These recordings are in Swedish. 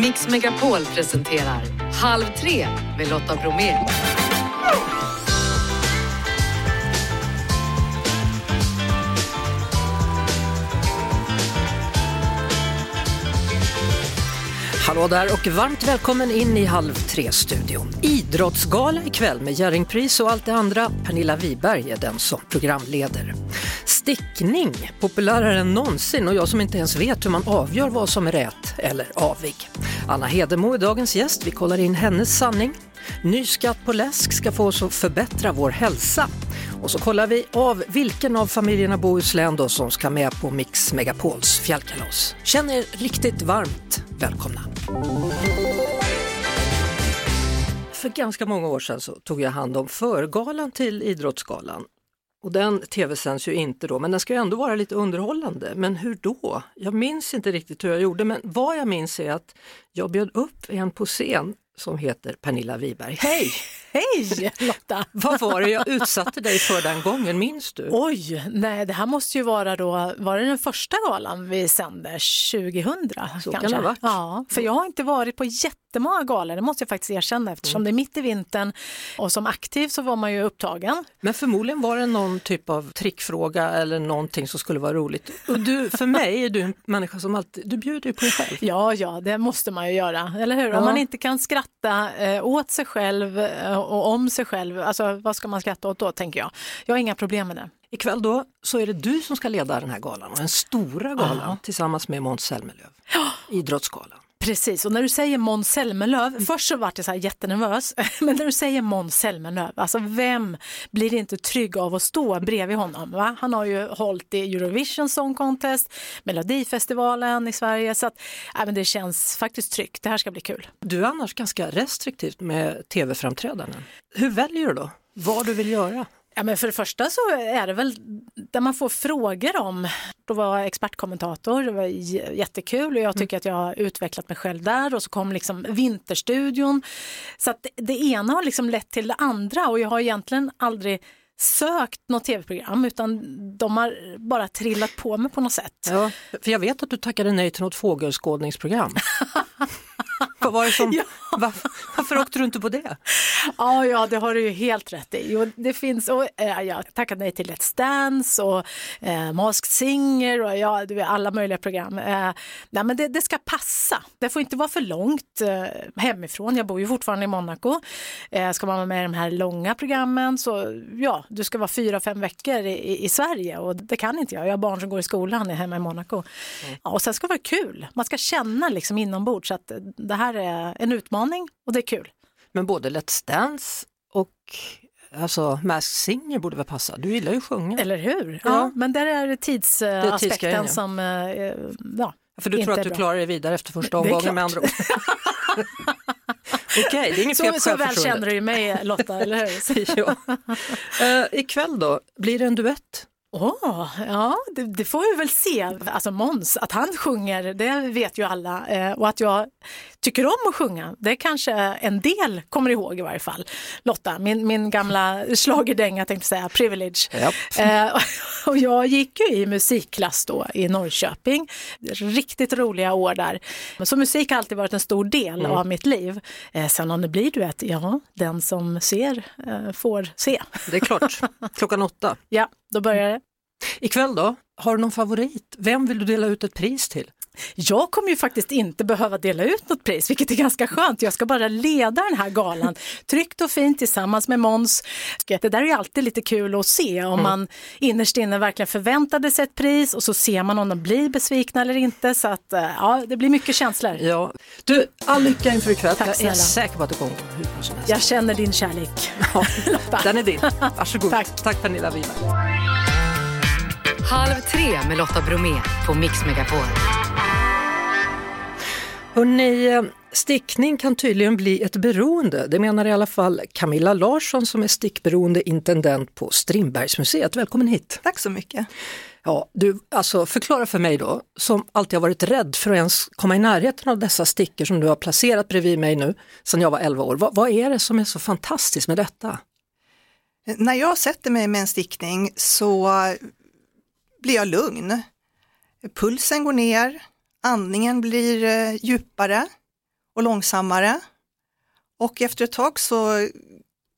Mix Megapol presenterar Halv tre med Lotta Bromé. Hallå där och varmt välkommen in i Halv tre-studion. Idrottsgala ikväll med Jerringpris och allt det andra. Pernilla Wiberg är den som programleder. Stickning, populärare än någonsin och jag som inte ens vet hur man avgör vad som är rätt eller avig. Anna Hedemo är dagens gäst, vi kollar in hennes sanning. Ny skatt på läsk ska få oss att förbättra vår hälsa. Och så kollar vi av vilken av familjerna Bohuslän då som ska med på Mix Megapols fjällkalas. Känn er riktigt varmt välkomna. För ganska många år sedan så tog jag hand om förgalan till Idrottsgalan. Och den tv-sänds ju inte då, men den ska ju ändå vara lite underhållande. Men hur då? Jag minns inte riktigt hur jag gjorde, men vad jag minns är att jag bjöd upp en på scen som heter Pernilla Wiberg. Hej! Hej Lotta! Vad var det jag utsatte dig för den gången, minns du? Oj, nej det här måste ju vara då, var det den första galan vi sände 2000? Så kanske? kan det ha varit. Ja, för jag har inte varit på jättemånga galor, det måste jag faktiskt erkänna eftersom det är mitt i vintern och som aktiv så var man ju upptagen. Men förmodligen var det någon typ av trickfråga eller någonting som skulle vara roligt. Och du, för mig är du en människa som alltid, du bjuder ju på dig själv. Ja, ja, det måste man ju göra, eller hur? Ja. Om man inte kan skratta eh, åt sig själv eh, och om sig själv, alltså vad ska man skratta åt då, tänker jag. Jag har inga problem med det. Ikväll då så är det du som ska leda den här galan, den stora galan Ja. tillsammans med Måns Zelmerlöw. Idrottsgalan. Precis, och när du säger Måns Zelmerlöw, först så vart jag så här jättenervös, men när du säger Måns Zelmerlöw, alltså vem blir inte trygg av att stå bredvid honom? Va? Han har ju hållit i Eurovision Song Contest, Melodifestivalen i Sverige, så att, äh, men det känns faktiskt tryggt. Det här ska bli kul. Du är annars ganska restriktivt med tv-framträdanden. Hur väljer du då? Vad du vill göra? Ja, men för det första så är det väl där man får frågor om, då var jag expertkommentator, det var jättekul och jag tycker att jag har utvecklat mig själv där och så kom liksom Vinterstudion. Så att det, det ena har liksom lett till det andra och jag har egentligen aldrig sökt något tv-program utan de har bara trillat på mig på något sätt. Ja, för jag vet att du tackade nej till något fågelskådningsprogram. Vad var det som, Ja. varför, varför åkte du inte på det? Ja, ja, det har du ju helt rätt i. Jo, det finns, och, eh, jag tackat nej till Let's Dance och eh, Masked Singer och ja, du vet, alla möjliga program. Eh, nej, men det, det ska passa. Det får inte vara för långt eh, hemifrån. Jag bor ju fortfarande i Monaco. Eh, ska man vara med i de här långa programmen så ja, du ska vara fyra, fem veckor i, i, i Sverige och det kan inte jag. Jag har barn som går i skolan hemma i Monaco. Ja, och sen ska det vara kul. Man ska känna liksom inombords så att det här är en utmaning och det är kul. Men både Let's Dance och alltså, Masked Singer borde väl passa? Du gillar ju att sjunga. Eller hur? Ja. Ja, men där är tidsaspekten ja. som, eh, ja. För du tror att du bra. klarar dig vidare efter första omgången med andra ord? Okej, det är inget fel Så, på så väl känner du ju mig Lotta, eller hur? ja. uh, ikväll då, blir det en duett? Åh, ja, det, det får vi väl se. Alltså Måns, att han sjunger, det vet ju alla. Eh, och att jag tycker om att sjunga, det kanske en del kommer ihåg i varje fall. Lotta, min, min gamla schlagerdänga tänkte säga, Privilege. Japp. Eh, och jag gick ju i musikklass då i Norrköping. Riktigt roliga år där. Så musik har alltid varit en stor del av mitt liv. Eh, sen om det blir duett, ja, den som ser eh, får se. Det är klart, klockan åtta. Ja, då börjar det. Ikväll då, har du någon favorit? Vem vill du dela ut ett pris till? Jag kommer ju faktiskt inte behöva dela ut något pris, vilket är ganska skönt. Jag ska bara leda den här galan tryggt och fint tillsammans med Måns. Det där är ju alltid lite kul att se om man innerst inne verkligen förväntade sig ett pris och så ser man om de blir besvikna eller inte. Så att eh, ja, det blir mycket känslor. Ja. Du, all lycka inför ikväll. Tack jag är snälla. säker på att det kommer hur bra som helst. Jag känner din kärlek. Ja, den är din. Varsågod. Tack. Tack Pernilla Wiberg. Halv tre med Lotta Bromé på Mix Megapol. Hörrni, stickning kan tydligen bli ett beroende. Det menar i alla fall Camilla Larsson som är stickberoende intendent på Strindbergsmuseet. Välkommen hit! Tack så mycket. Ja, du, alltså förklara för mig då, som alltid har varit rädd för att ens komma i närheten av dessa stickor som du har placerat bredvid mig nu sedan jag var 11 år. Vad, vad är det som är så fantastiskt med detta? När jag sätter mig med en stickning så blir jag lugn. Pulsen går ner, andningen blir eh, djupare och långsammare. Och efter ett tag så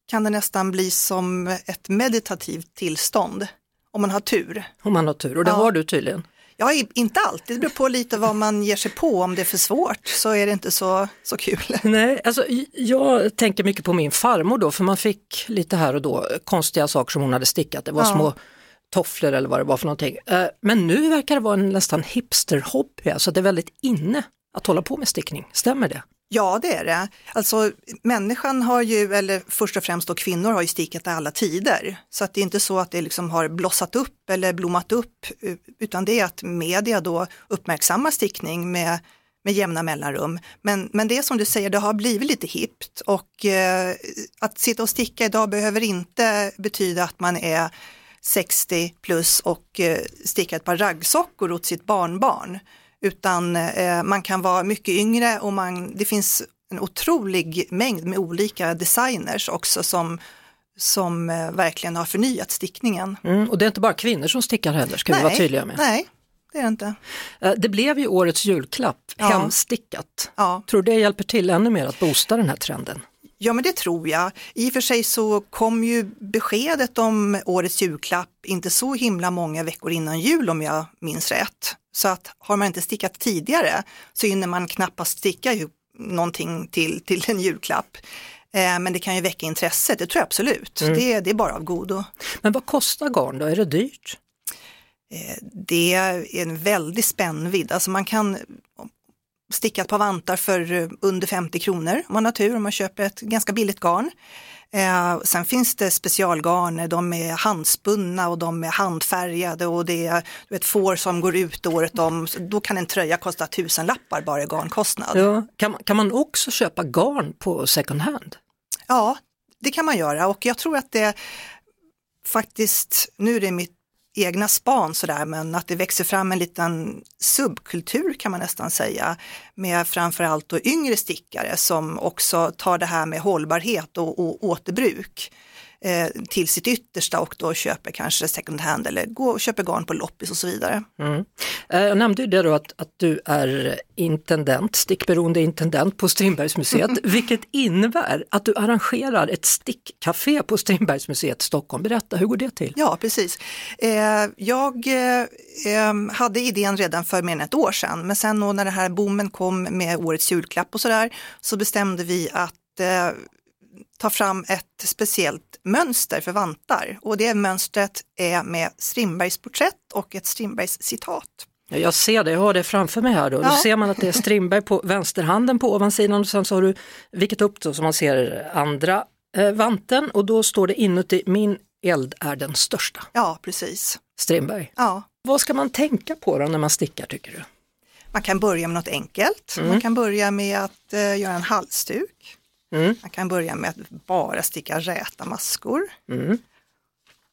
kan det nästan bli som ett meditativt tillstånd om man har tur. Om man har tur, och det Ja. har du tydligen. Ja, inte alltid, det beror på lite vad man ger sig på. Om det är för svårt så är det inte så, så kul. Nej, alltså, jag tänker mycket på min farmor då, för man fick lite här och då konstiga saker som hon hade stickat. Det var Ja. små tofflor eller vad det var för någonting. Eh, men nu verkar det vara en nästan hipsterhobby, alltså det är väldigt inne att hålla på med stickning. Stämmer det? Ja, det är det. Alltså människan har ju, eller först och främst då kvinnor har ju stickat i alla tider. Så att det är inte så att det liksom har blossat upp eller blommat upp, eh, utan det är att media då uppmärksammar stickning med, med jämna mellanrum. Men, men det är som du säger, det har blivit lite hippt och eh, att sitta och sticka idag behöver inte betyda att man är 60 plus och eh, sticka ett par raggsockor åt sitt barnbarn. Utan eh, man kan vara mycket yngre och man, det finns en otrolig mängd med olika designers också som, som eh, verkligen har förnyat stickningen. Mm, och det är inte bara kvinnor som stickar heller, ska vi vara tydliga med. nej, det är det inte. Det blev ju årets julklapp, Ja. hemstickat. Ja. Tror du det hjälper till ännu mer att boosta den här trenden? Ja, men det tror jag. I och för sig så kom ju beskedet om årets julklapp inte så himla många veckor innan jul om jag minns rätt. Så att har man inte stickat tidigare så hinner man knappast sticka ju någonting till, till en julklapp. Eh, men det kan ju väcka intresset, det tror jag absolut. Det, det är bara av godo. Men vad kostar garn då? Är det dyrt? Eh, det är en väldig spännvidd. Alltså man kan sticka ett par vantar för eh, under 50 kronor om man har tur, om man köper ett ganska billigt garn. Eh, sen finns det specialgarn, de är handspunna och de är handfärgade och det är du vet, får som går ut året om. Då kan en tröja kosta tusen lappar bara i garnkostnad. Ja. Ja. Kan, man- kan man också köpa garn på second hand? det kan man göra och jag tror att det faktiskt, nu är det mitt egna span sådär, men att det växer fram en liten subkultur kan man nästan säga med framförallt då yngre stickare som också tar det här med hållbarhet och, och återbruk eh, till sitt yttersta och då köper kanske second hand eller går och köper garn på loppis och så vidare. Mm. Eh, Jag nämnde ju det då att, att du är intendent, stickberoende intendent på Strindbergsmuseet, vilket innebär att du arrangerar ett stickcafé på Strindbergsmuseet i Stockholm. Berätta, hur går det till? Ja, precis. Eh, jag eh, em, hade idén redan för mer än ett år sedan, men sen då när den här boomen kom med årets julklapp och sådär, så bestämde vi att eh, ta fram ett speciellt mönster för vantar. Och det mönstret är med Strindbergs porträtt och ett Strindbergs citat. Ja, Jag ser det, jag har det framför mig här då. Då Ja. ser man att det är Strindberg på vänsterhanden på ovansidan och sen så har du viket upp då så man ser andra eh, vanten och då står det inuti min eld är den största. Ja, precis. Strindberg. Ja. Vad ska man tänka på då när man stickar tycker du? Man kan börja med något enkelt. Man kan börja med att eh, göra en halsduk. Mm. Man kan börja med att bara sticka räta maskor. Mm.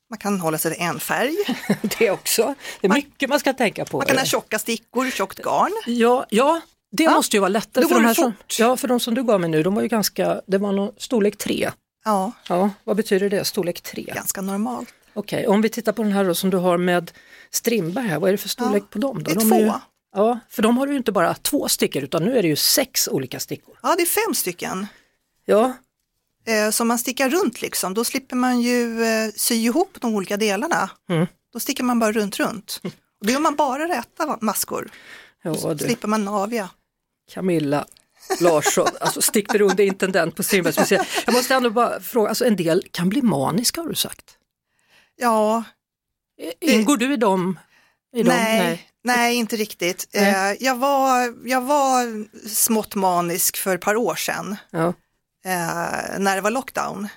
Man kan hålla sig till en färg. Det också. Det är mycket man ska tänka på. Man kan ha tjocka stickor, tjockt garn. Ja, ja det Ja, måste ju vara lättare då för de här som, ja, för de som du gav mig nu, de var ju ganska, det var någon storlek 3. Ja, Ja, vad betyder det, storlek 3? ganska normalt. Okej, om vi tittar på den här då som du har med Strindberg här, vad är det för storlek Ja, på dem? Då? det är de två. Ju, ja, för de har ju inte bara två stickor utan nu är det ju sex olika stickor. Ja, det är fem stycken. Ja, Eh, så man stickar runt liksom, då slipper man ju eh, sy ihop de olika delarna. Mm. Då stickar man bara runt, runt. Och då gör man bara räta maskor. ja du, slipper man navia. Camilla Larsson, alltså stickberoende intendent på Strindbergsmuseet. Jag måste ändå bara fråga, alltså en del kan bli maniska har du sagt. Ja, Ingår du i dem? I dem? nej, nej. inte riktigt. Nej. Eh, jag, var, jag var smått manisk för ett par år sedan. Ja. Eh, när det var lockdown.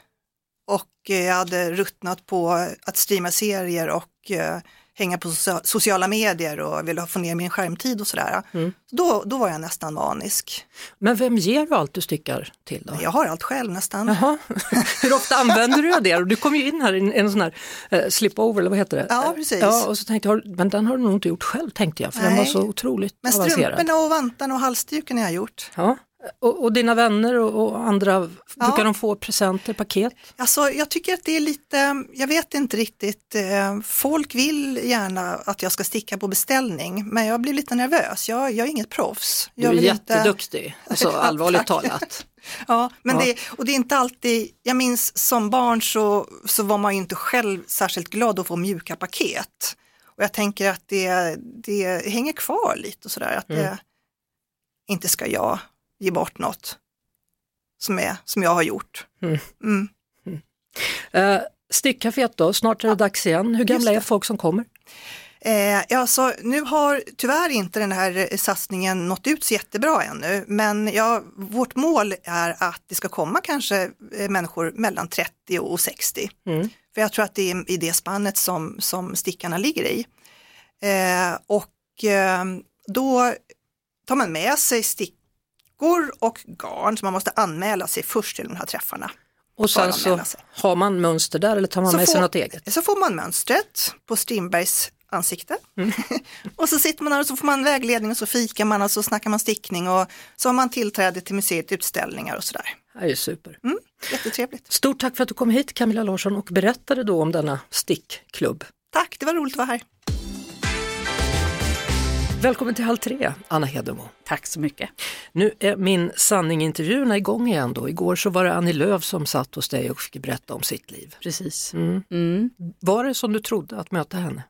Och eh, jag hade ruttnat på att streama serier och eh, hänga på socia- sociala medier och ville få ner min skärmtid och sådär. Mm. Då, då var jag nästan manisk. Men vem ger du allt du stickar till då? Jag har allt själv nästan. Jaha. Hur ofta använder du det? Du kom ju in här i en, en sån här eh, slipover, eller vad heter det? Ja, precis. Ja, och så tänkte jag, men den har du nog inte gjort själv tänkte jag, för den Nej. var så otroligt Men avancerad. strumporna och vantarna och halsduken har jag gjort. Ja. Och, och dina vänner och, och andra, Ja. brukar de få presenter, paket? Alltså, jag tycker att det är lite, jag vet inte riktigt, eh, folk vill gärna att jag ska sticka på beställning, men jag blir lite nervös. Jag, jag är inget proffs. Du Jag är vill inte- jätteduktig, alltså allvarligt talat. Ja, men Ja. Det, och det är inte alltid, jag minns som barn så, så var man ju inte själv särskilt glad att få mjuka paket. Och jag tänker att det, det hänger kvar lite och sådär, att det, inte ska jag ge bort något som, är, som jag har gjort. Mm. Mm. Eh, Stickcaféet då, snart är det dags igen. Hur gamla är folk som kommer? Eh, ja, så nu har tyvärr inte den här eh, satsningen nått ut så jättebra ännu, men ja, vårt mål är att det ska komma kanske eh, människor mellan 30 och 60. Mm. För jag tror att det är i det spannet som, som stickarna ligger i. Eh, och eh, då tar man med sig stickor och garn, så man måste anmäla sig först till de här träffarna. Och sen så har man mönster där eller tar man Så med sig får- något eget? Så får man mönstret på Strindbergs ansikte. Mm. och så sitter man där och så får man vägledning och så fikar man och så snackar man stickning och så har man tillträde till museet, utställningar och sådär. Det är ju super. Mm, jättetrevligt. Stort tack för att du kom hit Camilla Larsson och berättade då om denna stickklubb. Tack, det var roligt att vara här. Välkommen till Halv tre, Anna Hedemo. Tack så mycket. Nu är min sanning-intervjuerna igång igen då. Igår så var det Annie Lööf som satt hos dig och fick berätta om sitt liv. Precis. Mm. Mm. Var det som du trodde att möta henne?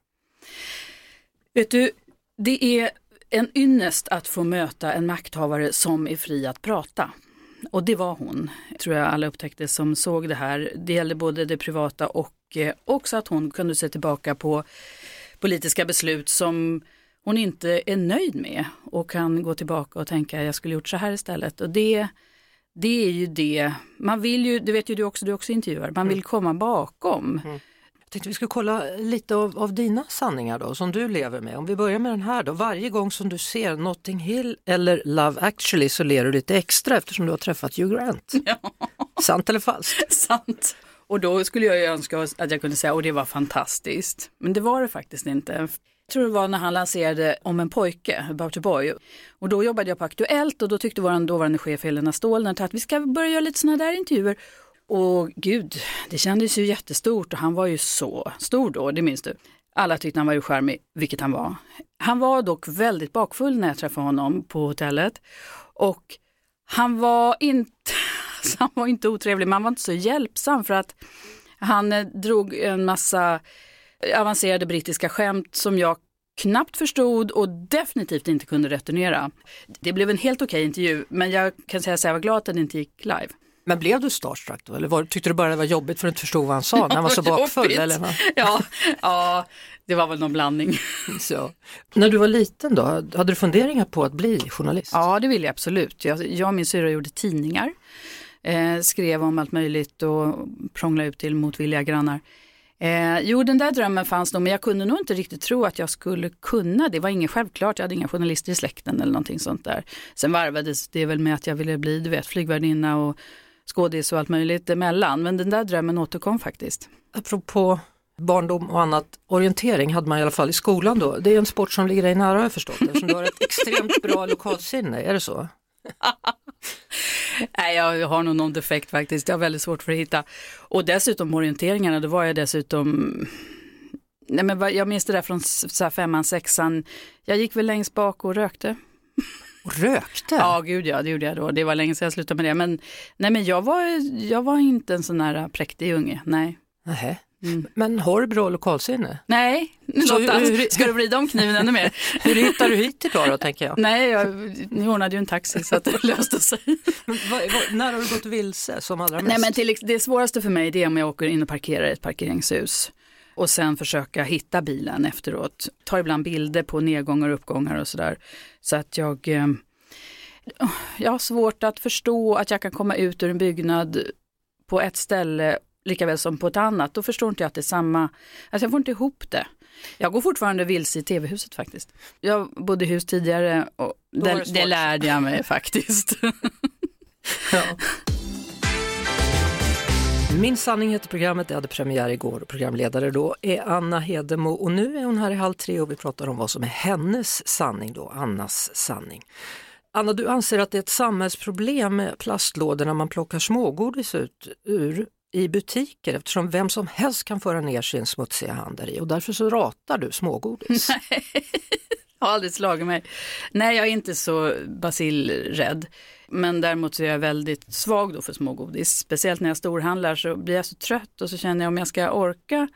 Vet du, det är en ynnest att få möta en makthavare som är fri att prata. Och det var hon, tror jag alla upptäckte som såg det här. Det gällde både det privata och eh, också att hon kunde se tillbaka på politiska beslut som hon inte är nöjd med och kan gå tillbaka och tänka jag skulle gjort så här istället. Och det, det är ju det, man vill ju, det vet ju du också, du också intervjuar, man vill komma bakom. Jag tänkte vi skulle kolla lite av, av dina sanningar då, som du lever med. Om vi börjar med den här då. Varje gång som du ser Notting Hill eller Love actually så ler du lite extra eftersom du har träffat Hugh Grant. Sant eller falskt? Sant. Och då skulle jag ju önska att jag kunde säga, och det var fantastiskt. Men det var det faktiskt inte. Jag tror det var när han lanserade Om en pojke, About a boy. Och då jobbade jag på Aktuellt och då tyckte vår dåvarande chef Helena Ståhlner att vi ska börja göra lite sådana där intervjuer. Och gud, det kändes ju jättestort och han var ju så stor då, det minns du. Alla tyckte han var ju charmig, vilket han var. Han var dock väldigt bakfull när jag träffade honom på hotellet. Och han var inte, alltså han var inte otrevlig, men han var inte så hjälpsam för att han eh, drog en massa avancerade brittiska skämt som jag knappt förstod och definitivt inte kunde returnera. Det blev en helt okej intervju, men jag kan säga att jag var glad att den inte gick live. Men blev du starstruck då? Eller var, tyckte du bara det var jobbigt för att du inte förstod vad han sa när han var så bakfull? Eller? vad? Ja, ja, det var väl någon blandning. Så. När du var liten då, hade du funderingar på att bli journalist? Ja, det vill jag absolut. Jag, jag och min syrra gjorde tidningar, eh, skrev om allt möjligt och prånglade ut till motvilliga grannar. Eh, jo, den där drömmen fanns nog, men jag kunde nog inte riktigt tro att jag skulle kunna. Det var inget självklart, jag hade inga journalister i släkten eller någonting sånt där. Sen varvades det väl med att jag ville bli, du vet, flygvärdinna och skådis och allt möjligt emellan. Men den där drömmen återkom faktiskt. Apropå barndom och annat, orientering hade man i alla fall i skolan då. Det är en sport som ligger dig nära har jag förstått eftersom du har ett extremt bra lokalsinne, är det så? Nej, jag har nog någon defekt faktiskt. Jag har väldigt svårt för att hitta. Och dessutom orienteringarna, då var jag dessutom Nej, men jag minns det där från så femman, sexan. Jag gick väl längst bak och rökte. Och rökte? Ja, gud ja, det gjorde jag då. Det var länge sedan jag slutade med det. Men, nej, men jag, var, jag var inte en sån här präktig unge. Nej. Nähä. Mm. Men har du bra lokalsinne? Nej, Lotta, hur- hur- ska du vrida om kniven ännu mer? Hur hittar du hit idag då tänker jag? Nej, jag, ni ordnade ju en taxi så att det löste sig. Men vad- vad- när har du gått vilse som allra mest? Nej men till, det svåraste för mig det är om jag åker in och parkerar i ett parkeringshus och sen försöka hitta bilen efteråt. Tar ibland bilder på nedgångar och uppgångar och sådär. Så att jag, eh, jag har svårt att förstå att jag kan komma ut ur en byggnad på ett ställe lika väl som på ett annat. Då förstår inte jag att det är samma, alltså jag får inte ihop det. Jag går fortfarande vilse i tv-huset faktiskt. Jag bodde i hus tidigare och det, det lärde jag mig faktiskt. Ja. Min sanning heter programmet, det hade premiär igår och programledare då är Anna Hedemo och nu är hon här i Halv tre och vi pratar om vad som är hennes sanning då, Annas sanning. Anna, du anser att det är ett samhällsproblem med plastlådorna man plockar smågodis ut ur i butiker eftersom vem som helst kan föra ner sin smutsiga hand där i och därför så ratar du smågodis. har aldrig slagit mig. Nej, jag är inte så basilrädd. Men däremot så är jag väldigt svag då för smågodis. Speciellt när jag storhandlar så blir jag så trött och så känner jag om jag ska orka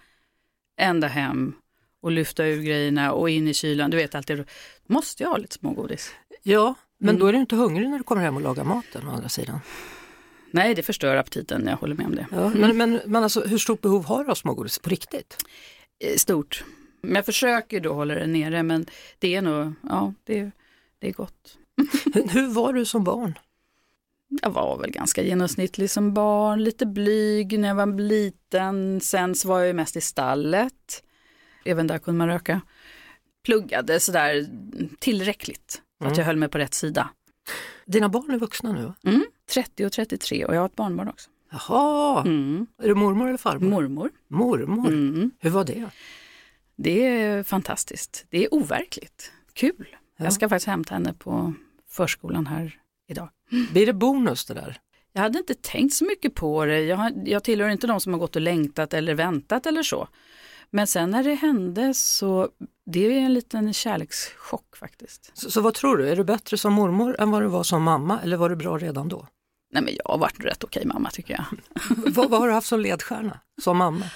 ända hem och lyfta ur grejerna och in i kylan, du vet alltid, måste jag ha lite smågodis. Ja, men Mm. då är du inte hungrig när du kommer hem och lagar maten å andra sidan. Nej, det förstör aptiten, jag håller med om det. Ja, men, men, men alltså, hur stort behov har du av smågodis på riktigt? Eh, Stort. Men jag försöker då hålla det nere, men det är nog, ja, det, det är gott. Hur var du som barn? Jag var väl ganska genomsnittlig som barn, lite blyg när jag var liten. Sen så var jag ju mest i stallet. Även där kunde man röka. Pluggade sådär tillräckligt för att jag höll mig på rätt sida. Dina barn är vuxna nu? Mm, 30 och 33 och jag har ett barnbarn också. Jaha, Mm. är du mormor eller farmor? Mormor. Mormor, Mm. hur var det? Det är fantastiskt. Det är overkligt. Kul. Ja. Jag ska faktiskt hämta henne på förskolan här idag. Blir det bonus det där? Jag hade inte tänkt så mycket på det. Jag, jag tillhör inte de som har gått och längtat eller väntat eller så. Men sen när det hände så det är en liten kärlekschock faktiskt. Så, så vad tror du, är du bättre som mormor än vad du var som mamma eller var du bra redan då? Nej men jag har varit rätt okej mamma tycker jag. vad, vad har du haft som ledstjärna som mamma?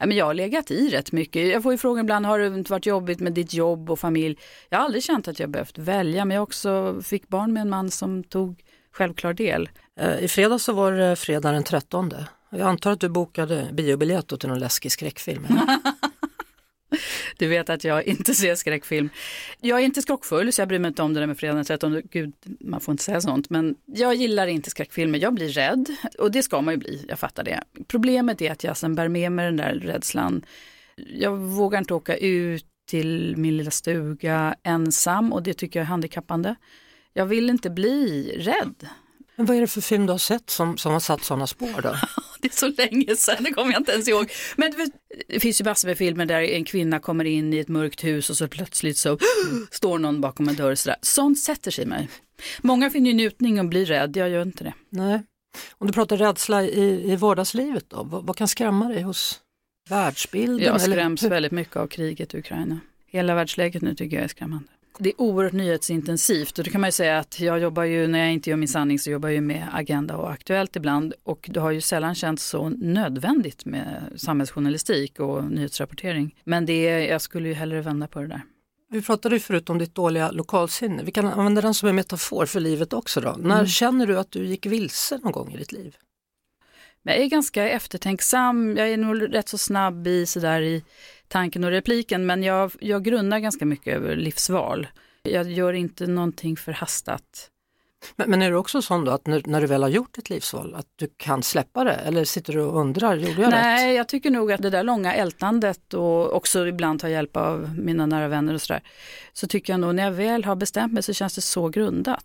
Nej, men jag har legat i rätt mycket. Jag får ju frågan ibland, har det inte varit jobbigt med ditt jobb och familj? Jag har aldrig känt att jag behövt välja, men jag också fick barn med en man som tog självklar del. Eh, I fredags så var det fredag den 13. Jag antar att du bokade biobiljett till någon läskig skräckfilm. Du vet att jag inte ser skräckfilm. Jag är inte skrockfull så jag bryr mig inte om det där med fredag den 13. Gud, man får inte säga sånt. Men jag gillar inte skräckfilmer. Jag blir rädd och det ska man ju bli, jag fattar det. Problemet är att jag sen bär med mig den där rädslan. Jag vågar inte åka ut till min lilla stuga ensam och det tycker jag är handikappande. Jag vill inte bli rädd. Men vad är det för film du har sett som, som har satt sådana spår då? Det är så länge sedan, det kommer jag inte ens ihåg. Men det finns ju massor med filmer där en kvinna kommer in i ett mörkt hus och så plötsligt så står någon bakom en dörr. Sådär. Sånt sätter sig i mig. Många finner ju njutning och blir rädd, jag gör inte det. Nej. Om du pratar rädsla i, i vardagslivet då, vad, vad kan skrämma dig hos världsbilden? Jag eller skräms hur- väldigt mycket av kriget i Ukraina. Hela världsläget nu tycker jag är skrämmande. Det är oerhört nyhetsintensivt och då kan man ju säga att jag jobbar ju, när jag inte gör min sanning så jobbar jag ju med Agenda och Aktuellt ibland och det har ju sällan känts så nödvändigt med samhällsjournalistik och nyhetsrapportering. Men det, är- jag skulle ju hellre vända på det där. Vi pratade ju förut om ditt dåliga lokalsinne. Vi kan använda den som en metafor för livet också. Då. När Mm. känner du att du gick vilse någon gång i ditt liv? Jag är ganska eftertänksam, jag är nog rätt så snabb i, sådär, i tanken och repliken men jag, jag grundar ganska mycket över livsval. Jag gör inte någonting förhastat. Men, men är du också sån då att när, när du väl har gjort ett livsval att du kan släppa det? Eller sitter du och undrar, gjorde jag rätt? Nej, jag tycker nog att det där långa ältandet och också ibland ta hjälp av mina nära vänner och sådär. Så tycker jag nog när jag väl har bestämt mig så känns det så grundat.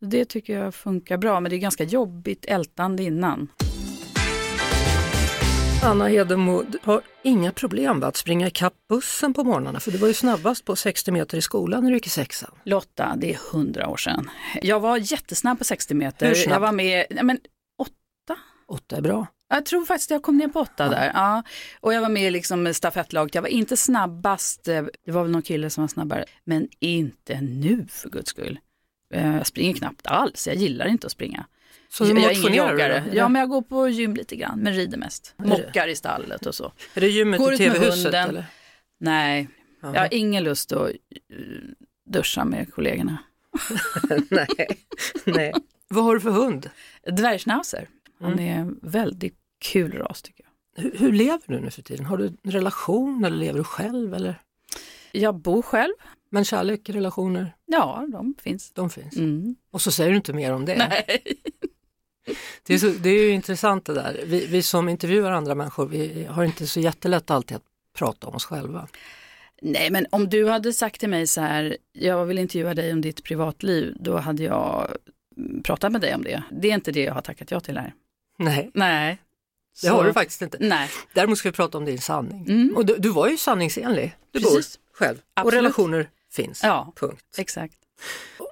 Det tycker jag funkar bra men det är ganska jobbigt ältande innan. Anna Hedemo har inga problem med att springa ikapp bussen på morgnarna för du var ju snabbast på 60 meter i skolan när du gick i sexan. Lotta, det är hundra år sedan. Jag var jättesnabb på 60 meter. Hur snabb? Jag var med, nej men åtta? Åtta är bra. Jag tror faktiskt jag kom ner på åtta där. Ja. Och jag var med i liksom stafettlaget. Jag var inte snabbast, eh, det var väl någon kille som var snabbare. Men inte nu för guds skull. Eh, Jag springer knappt alls, jag gillar inte att springa. Så du jag är ingen motionerar du? Ja, men jag går på gym lite grann, men rider mest. Mockar i stallet och så. Är det gymmet Går i tv-huset? Eller? Nej, Jaha. jag har ingen lust att eh, duscha med kollegorna. nej. nej. Vad har du för hund? Dvärgschnauzer, han Mm. är en väldigt kul ras tycker jag. Hur, hur lever du nu för tiden? Har du en relation eller lever du själv? Eller? Jag bor själv. Men kärlek, relationer, Ja, de finns. de finns. Mm. Och så säger du inte mer om det. Nej. Det, är så, det är ju intressant det där. Vi, vi som intervjuar andra människor, vi har inte så jättelätt alltid att prata om oss själva. Nej, men om du hade sagt till mig så här, jag vill intervjua dig om ditt privatliv, då hade jag mm, pratat med dig om det. Det är inte det jag har tackat ja till här. Nej, Nej. det har du faktiskt inte. Nej. Däremot ska vi prata om din sanning. Mm. Och du, du var ju sanningsenlig. Du Precis. bor själv och Absolut. relationer finns. Ja, Punkt. exakt.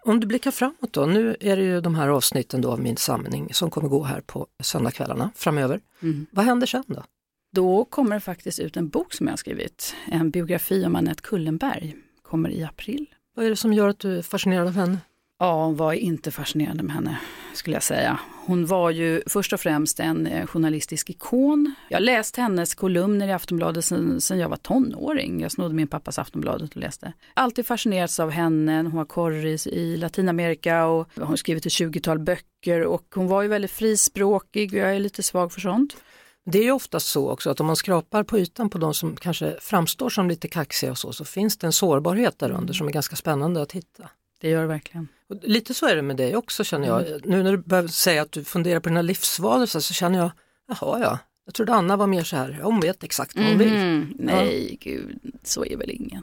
Om du blickar framåt då, nu är det ju de här avsnitten då av Min samling som kommer gå här på söndagskvällarna framöver. Mm. Vad händer sen då? Då kommer det faktiskt ut en bok som jag har skrivit, en biografi om Anette Kullenberg, kommer i april. Vad är det som gör att du är fascinerad av henne? Ja, hon var inte fascinerande med henne, skulle jag säga. Hon var ju först och främst en eh, journalistisk ikon. Jag läste hennes kolumner i Aftonbladet sedan, sedan jag var tonåring. Jag snodde min pappas Aftonbladet och läste. Alltid fascinerats av henne. Hon var korris i Latinamerika och hon har skrivit ett 20-tal böcker och hon var ju väldigt frispråkig och jag är lite svag för sånt. Det är ju ofta så också att om man skrapar på ytan på de som kanske framstår som lite kaxiga och så, så finns det en sårbarhet där under som är ganska spännande att hitta. Det gör det verkligen. Och lite så är det med dig också känner jag. Mm. Nu när du börjar säga att du funderar på dina livsvalelser så känner jag, jaha ja, jag trodde Anna var mer så här, ja, hon vet exakt vad hon vill. Mhm. Nej, gud, så är väl ingen.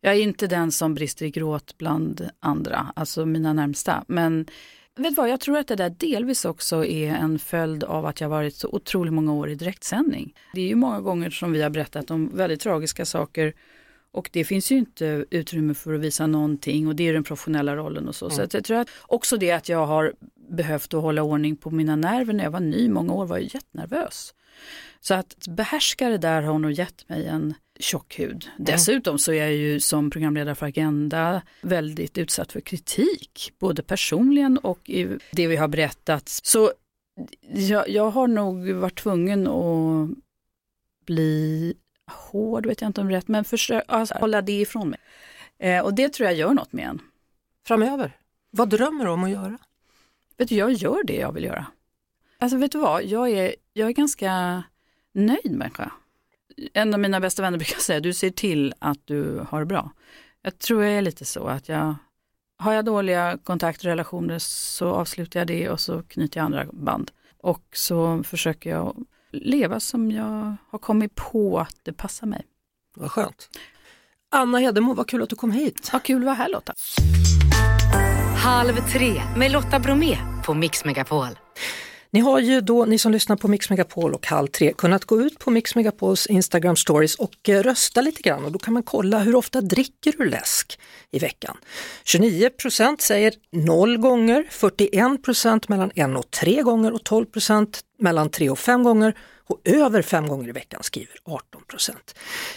Jag är inte den som brister i gråt bland andra, alltså mina närmsta. Men vet du vad, jag tror att det där delvis också är en följd av att jag varit så otroligt många år i direktsändning. Det är ju många gånger som vi har berättat om väldigt tragiska saker och det finns ju inte utrymme för att visa någonting och det är den professionella rollen och så. Så att jag tror att också det att jag har behövt att hålla ordning på mina nerver när jag var ny, många år var jag jättenervös. Så att behärska det där har nog gett mig en tjock hud. Dessutom så är jag ju som programledare för Agenda väldigt utsatt för kritik, både personligen och i det vi har berättat. Så jag, jag har nog varit tvungen att bli hård, vet jag inte om rätt, men försök, alltså, hålla det ifrån mig. Eh, och det tror jag gör något med en. Framöver, vad drömmer du om att göra? Vet du, jag gör det jag vill göra. Alltså vet du vad, jag är, jag är ganska nöjd människa. En av mina bästa vänner brukar säga, du ser till att du har det bra. Jag tror jag är lite så att jag, har jag dåliga kontakter och relationer så avslutar jag det och så knyter jag andra band. Och så försöker jag leva som jag har kommit på att det passar mig. Vad skönt. Anna Hedemo, vad kul att du kom hit. Vad kul att vara här Lotta. Halv tre med Lotta Bromé på Mix Megapol. Ni har ju då, ni som lyssnar på Mix Megapol och Halv tre, kunnat gå ut på Mix Megapols Instagram stories och eh, rösta lite grann och då kan man kolla hur ofta dricker du läsk i veckan. 29% säger 0 gånger, 41% mellan 1 och 3 gånger och 12% mellan 3 och 5 gånger och över 5 gånger i veckan skriver 18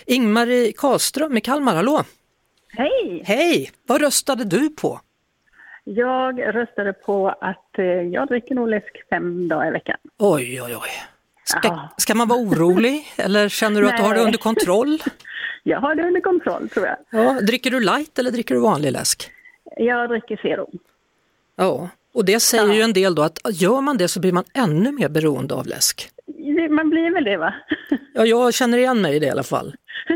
Ingmarie Karlström i Kalmar, hallå! Hej! Hej! Vad röstade du på? Jag röstade på att eh, jag dricker nog läsk fem dagar i veckan. Oj, oj, oj. Ska, Ja. ska man vara orolig eller känner du att du har det under kontroll? Jag har det under kontroll tror jag. Ja, dricker du light eller dricker du vanlig läsk? Jag dricker Zero. Ja, och det säger Ja. ju en del då att gör man det så blir man ännu mer beroende av läsk. Man blir väl det va? Ja, jag känner igen mig i det i alla fall.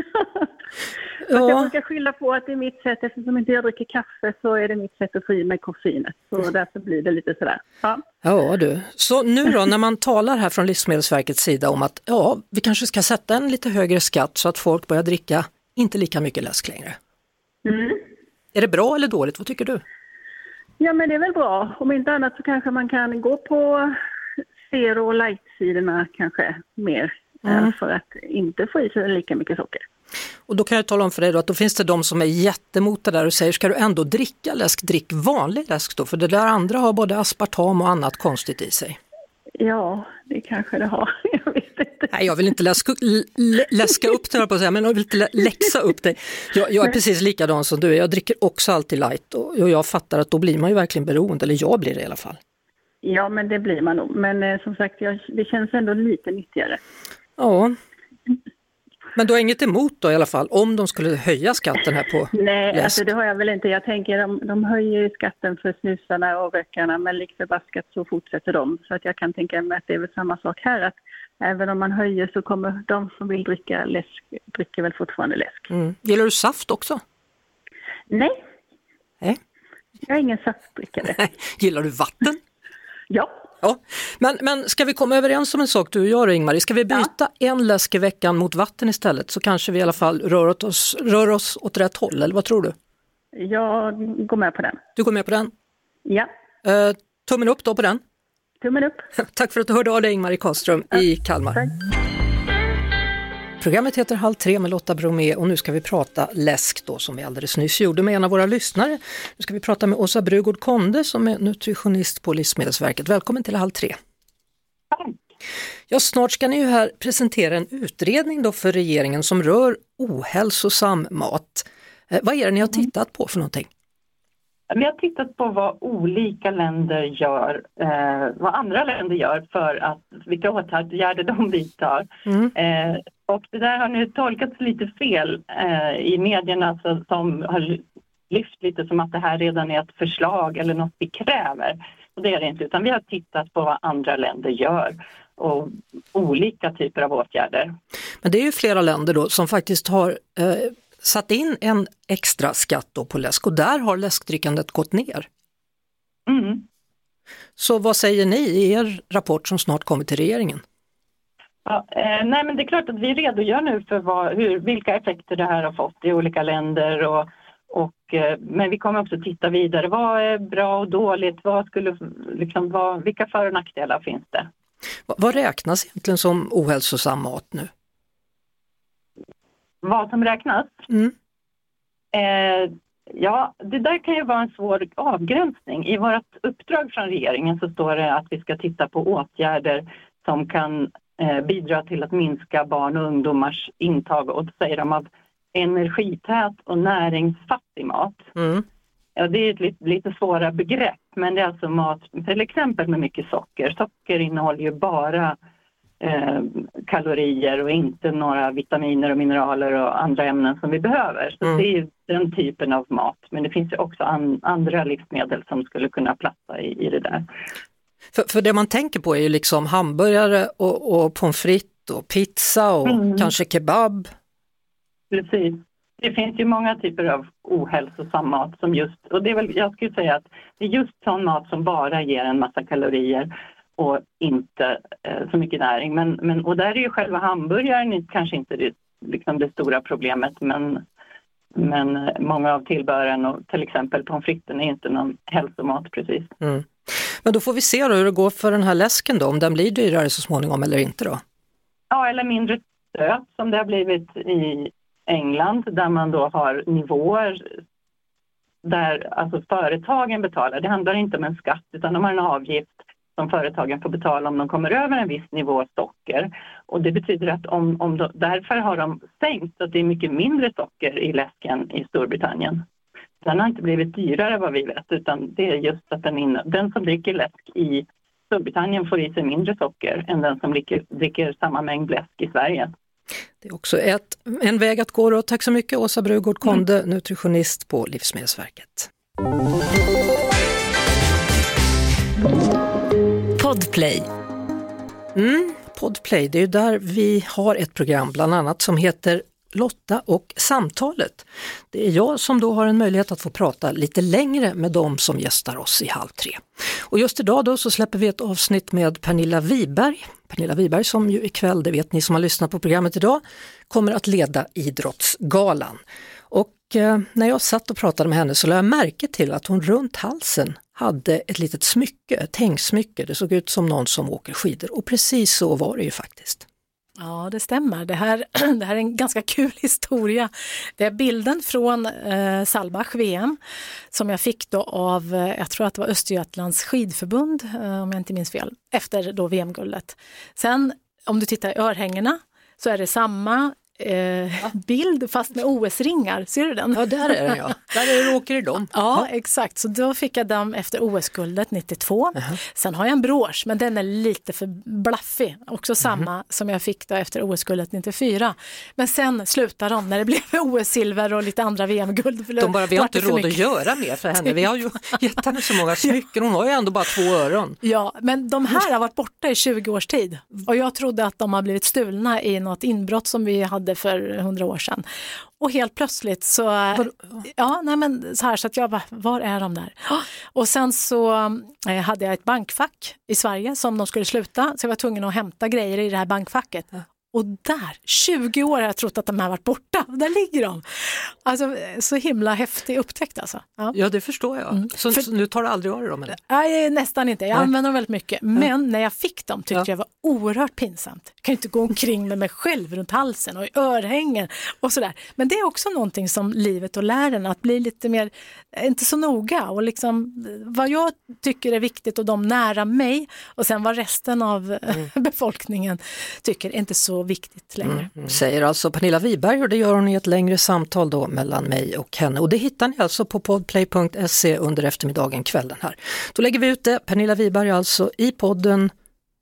Jag Ja, brukar skylla på att det är mitt sätt, eftersom inte jag dricker kaffe så är det mitt sätt att få i mig koffeinet. Så därför blir det lite sådär. Ja. ja du. Så nu då när man talar här från Livsmedelsverkets sida om att ja, vi kanske ska sätta en lite högre skatt så att folk börjar dricka inte lika mycket läsk längre. Mm. Är det bra eller dåligt? Vad tycker du? ja men det är väl bra. Om inte annat så kanske man kan gå på Zero och light-sidorna kanske mer. eh, För att inte få i sig lika mycket socker. Och då kan jag tala om för dig att då finns det de som är jättemot det där och säger ska du ändå dricka läsk, drick vanlig läsk då för det där andra har både aspartam och annat konstigt i sig. Ja, det kanske det har. Jag vet inte. Nej, jag vill inte läska, lä- läska upp det, på att säga, men jag vill inte lä- läxa upp dig. Jag, jag är precis likadan som du är, jag dricker också alltid light och, och jag fattar att då blir man ju verkligen beroende, eller jag blir det i alla fall. Ja, men det blir man nog. Men eh, som sagt, jag, det känns ändå lite nyttigare. Ja. Men du har inget emot då i alla fall, om de skulle höja skatten här på Nej, läsk? alltså det har jag väl inte. Jag tänker de, de höjer ju skatten för snusarna och rökarna, men lik förbaskat så fortsätter de. Så att jag kan tänka mig att det är väl samma sak här, att även om man höjer så kommer de som vill dricka läsk, dricker väl fortfarande läsk. Mm. Gillar du saft också? Nej, Nej. jag är ingen saftdrickare. Gillar du vatten? Ja, Ja, men, men ska vi komma överens om en sak du och jag Ingmarie? Ska vi byta en läsk i veckan mot vatten istället så kanske vi i alla fall rör, oss, rör oss åt rätt håll, eller vad tror du? jag går med på den. Du går med på den? Ja, Eh, tummen upp då på den. tummen upp. Tack för att du hörde av dig Ingmarie Karlström i Kalmar. tack. Programmet heter Halv tre med Lotta Bromé och nu ska vi prata läsk då som vi alldeles nyss gjorde med en av våra lyssnare. Nu ska vi prata med Åsa Brugård Konde som är nutritionist på Livsmedelsverket. Välkommen till Halv tre. Ja, snart ska ni ju här presentera en utredning då för regeringen som rör ohälsosam mat. Eh, vad är det ni har tittat på för någonting? Vi har tittat på vad olika länder gör, eh, vad andra länder gör för att, vilka åtgärder de vidtar. Mm. Eh, och det där har nu tolkats lite fel eh, i medierna så, som har lyft lite som att det här redan är ett förslag eller något vi kräver. Och det är det inte, utan vi har tittat på vad andra länder gör och olika typer av åtgärder. Men det är ju flera länder då som faktiskt har eh, satt in en extra skatt då på läsk och där har läskdrickandet gått ner. Mm. Så vad säger ni i er rapport som snart kommer till regeringen? Ja, eh, nej men det är klart att vi redogör nu för vad, hur, vilka effekter det här har fått i olika länder och, och, eh, men vi kommer också titta vidare. Vad är bra och dåligt? Vad skulle, liksom, vad, vilka för och nackdelar finns det? Vad räknas egentligen som ohälsosam mat nu? Vad som räknas? Mm. Eh, ja, det där kan ju vara en svår avgränsning. I vårt uppdrag från regeringen så står det att vi ska titta på åtgärder som kan bidra till att minska barn och ungdomars intag, och säger de, av energität och näringsfattig mat. Mm. Ja, det är ett lite, lite svåra begrepp, men det är alltså mat till exempel med mycket socker. Socker innehåller ju bara eh, kalorier och inte några vitaminer och mineraler och andra ämnen som vi behöver. Så mm. det är den typen av mat. Men det finns ju också an, andra livsmedel som skulle kunna platsa i, i det där. För, för det man tänker på är ju liksom hamburgare och, och pommes frites och pizza och mm. kanske kebab. Precis. Det finns ju många typer av ohälsosam mat som just, och det är väl, jag skulle säga att det är just sån mat som bara ger en massa kalorier och inte eh, så mycket näring. Men, men, och där är ju själva hamburgaren kanske inte det, liksom det stora problemet men, men många av tillbehören och till exempel pommes fritesen är inte någon hälsomat precis. Mm. Men då får vi se då hur det går för den här läsken då, om den blir dyrare så småningom eller inte då? Ja, eller mindre stöt som det har blivit i England där man då har nivåer där alltså företagen betalar. Det handlar inte om en skatt utan de har en avgift som företagen får betala om de kommer över en viss nivå socker. Och det betyder att om, om de, därför har de sänkt så att det är mycket mindre socker i läsken i Storbritannien. Den har inte blivit dyrare vad vi vet utan det är just att den, in, den som dricker läsk i Storbritannien får i sig mindre socker än den som dricker, dricker samma mängd läsk i Sverige. Det är också ett, en väg att gå. Då. Tack så mycket Åsa Brugård Konde, mm. nutritionist på Livsmedelsverket. Podplay. Mm, Podplay, det är ju där vi har ett program bland annat som heter Lotta och samtalet. Det är jag som då har en möjlighet att få prata lite längre med dem som gästar oss i Halv tre. Och just idag då så släpper vi ett avsnitt med Pernilla Wiberg. Pernilla Wiberg som ju ikväll, det vet ni som har lyssnat på programmet idag, kommer att leda Idrottsgalan. Och eh, när jag satt och pratade med henne så lade jag märke till att hon runt halsen hade ett litet smycke, ett hängsmycke. Det såg ut som någon som åker skidor och precis så var det ju faktiskt. Ja, det stämmer. Det här, det här är en ganska kul historia. Det är bilden från eh, Salbach VM som jag fick då av, eh, jag tror att det var Östergötlands skidförbund, eh, om jag inte minns fel, efter då VM-guldet. Sen om du tittar i örhängena så är det samma eh, bild fast med OS-ringar. Ser du den? Ja, där är den ja. Där åker i dem. Ja, exakt. Så då fick jag dem efter OS-guldet 92. Uh -huh. Sen har jag en brosch, men den är lite för blaffig. Också mhm. samma uh -huh. som jag fick då efter OS-guldet 94. Men sen slutade de när det blev OS-silver och lite andra VM-guld. De bara, vi har inte råd att göra mer för henne. Vi har ju gett henne så många smycken. Hon har ju ändå bara två öron. Ja, men de här har varit borta i 20 års tid. Och jag trodde att de har blivit stulna i något inbrott som vi hade hade för hundra år sedan. Och helt plötsligt så, ja, nej men så här så att jag bara, var är de där? Och sen så eh, hade jag ett bankfack i Sverige som de skulle sluta, så jag var tvungen att hämta grejer i det här bankfacket. Och där, 20 år har jag trott att de här varit borta, där ligger de. Alltså så himla häftig upptäckt alltså. Ja, ja det förstår jag. Mm. Så, För, så, nu tar du aldrig av dig dem? Eller? Nej, nästan inte. Jag Nej. använder dem väldigt mycket. Men ja. när jag fick dem tyckte ja. jag var oerhört pinsamt. Jag kan inte gå omkring med mig själv runt halsen och i örhängen och sådär. Men det är också någonting som livet och lär en, att bli lite mer, inte så noga och liksom vad jag tycker är viktigt och de nära mig och sen vad resten av mm. befolkningen tycker är inte så viktigt längre. Mm, mm. Säger alltså Pernilla Wiberg och det gör hon i ett längre samtal då mellan mig och henne och det hittar ni alltså på podplay.se under eftermiddagen, kvällen här. Då lägger vi ut det, Pernilla Wiberg alltså i podden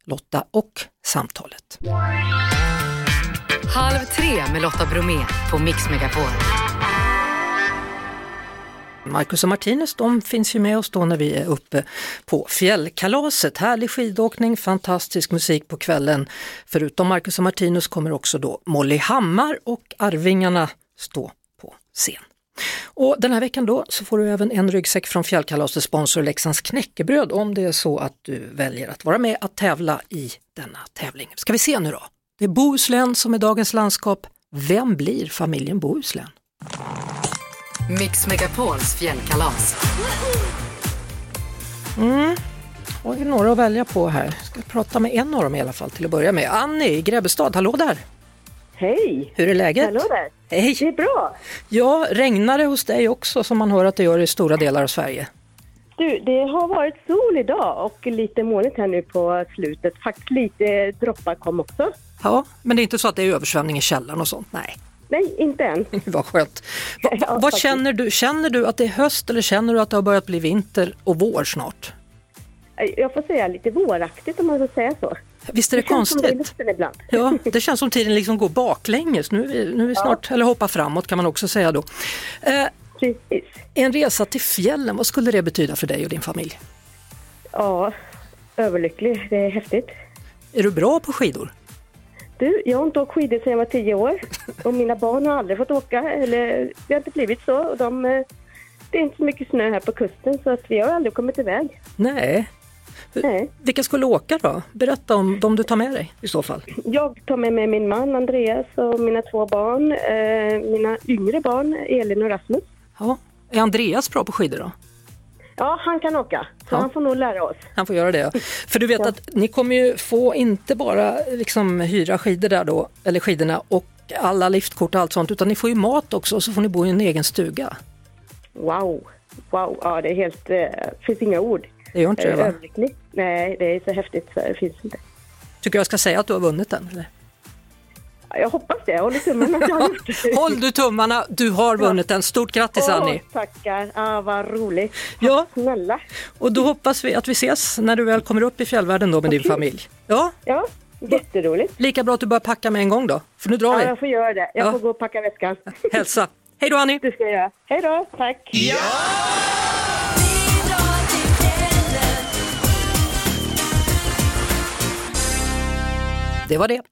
Lotta och samtalet. Halv tre med Lotta Bromé på Mix Megapol. Marcus och Martinus de finns ju med oss då när vi är uppe på fjällkalaset. Härlig skidåkning, fantastisk musik på kvällen. Förutom Marcus och Martinus kommer också då Molly Hammar och Arvingarna stå på scen. Och den här veckan då så får du även en ryggsäck från Fjällkalasets sponsor Leksands knäckebröd om det är så att du väljer att vara med att tävla i denna tävling. Ska vi se nu då? Det är Bohuslän som är dagens landskap. Vem blir familjen Bohuslän? Mix Megapols fjällkalas. Mm. Har vi några att välja på här. Jag ska prata med en av dem i alla fall till att börja med. Annie i Grebbestad, hallå där! Hej! Hur är läget? Hallå där! Hej! Det är bra! Ja, regnar det hos dig också som man hör att det gör i stora delar av Sverige? Du, det har varit sol idag och lite molnigt här nu på slutet. Faktiskt lite droppar kom också. Ja, men det är inte så att det är översvämning i källaren och sånt? Nej. Nej, inte än. vad skönt. Va, ja, vad känner du? Känner du att det är höst eller känner du att det har börjat bli vinter och vår snart? Jag får säga lite våraktigt om man får säga så. Visst är det, det konstigt? ibland. Ja, det känns som tiden liksom går baklänges. Nu är nu är snart, ja. eller hoppar framåt kan man också säga då. Eh, Precis. En resa till fjällen, vad skulle det betyda för dig och din familj? Ja, överlycklig. Det är häftigt. Är du bra på skidor? Du, jag har inte åkt skidor sedan jag var tio år och mina barn har aldrig fått åka, eller det har inte blivit så. Och de, eh, det är inte så mycket snö här på kusten så att vi har aldrig kommit iväg. Nej. Nej. Vilka skulle åka då? Berätta om de du tar med dig i så fall. Jag tar med mig min man Andreas och mina två barn, eh, mina yngre barn Elin och Rasmus. Ja. Är Andreas bra på skidor då? Ja, han kan åka, så ja. han får nog lära oss. Han får göra det. För du vet ja. att ni kommer ju få inte bara liksom hyra skidor där då, eller skidorna och alla liftkort och allt sånt, utan ni får ju mat också och så får ni bo i en egen stuga. Wow, wow, ja det är helt, det eh, finns inga ord. Det gör inte det va? Nej, det är så häftigt så det finns inte. Tycker jag ska säga att du har vunnit den? Eller? Jag hoppas det, jag håller tummarna att jag har gjort det. Håll du tummarna, du har vunnit den. Stort grattis Åh, Annie! Tackar, ah, vad roligt. Ja. Snälla. Och då hoppas vi att vi ses när du väl kommer upp i fjällvärlden då med okay. din familj. Ja, ja jätteroligt. Lika bra att du börjar packa med en gång då, för nu drar vi. Ja, jag får göra det. Jag ja. får gå och packa väskan. Hälsa! Hej då Annie! Det ska jag göra. Hej då, tack! Ja! Det var det.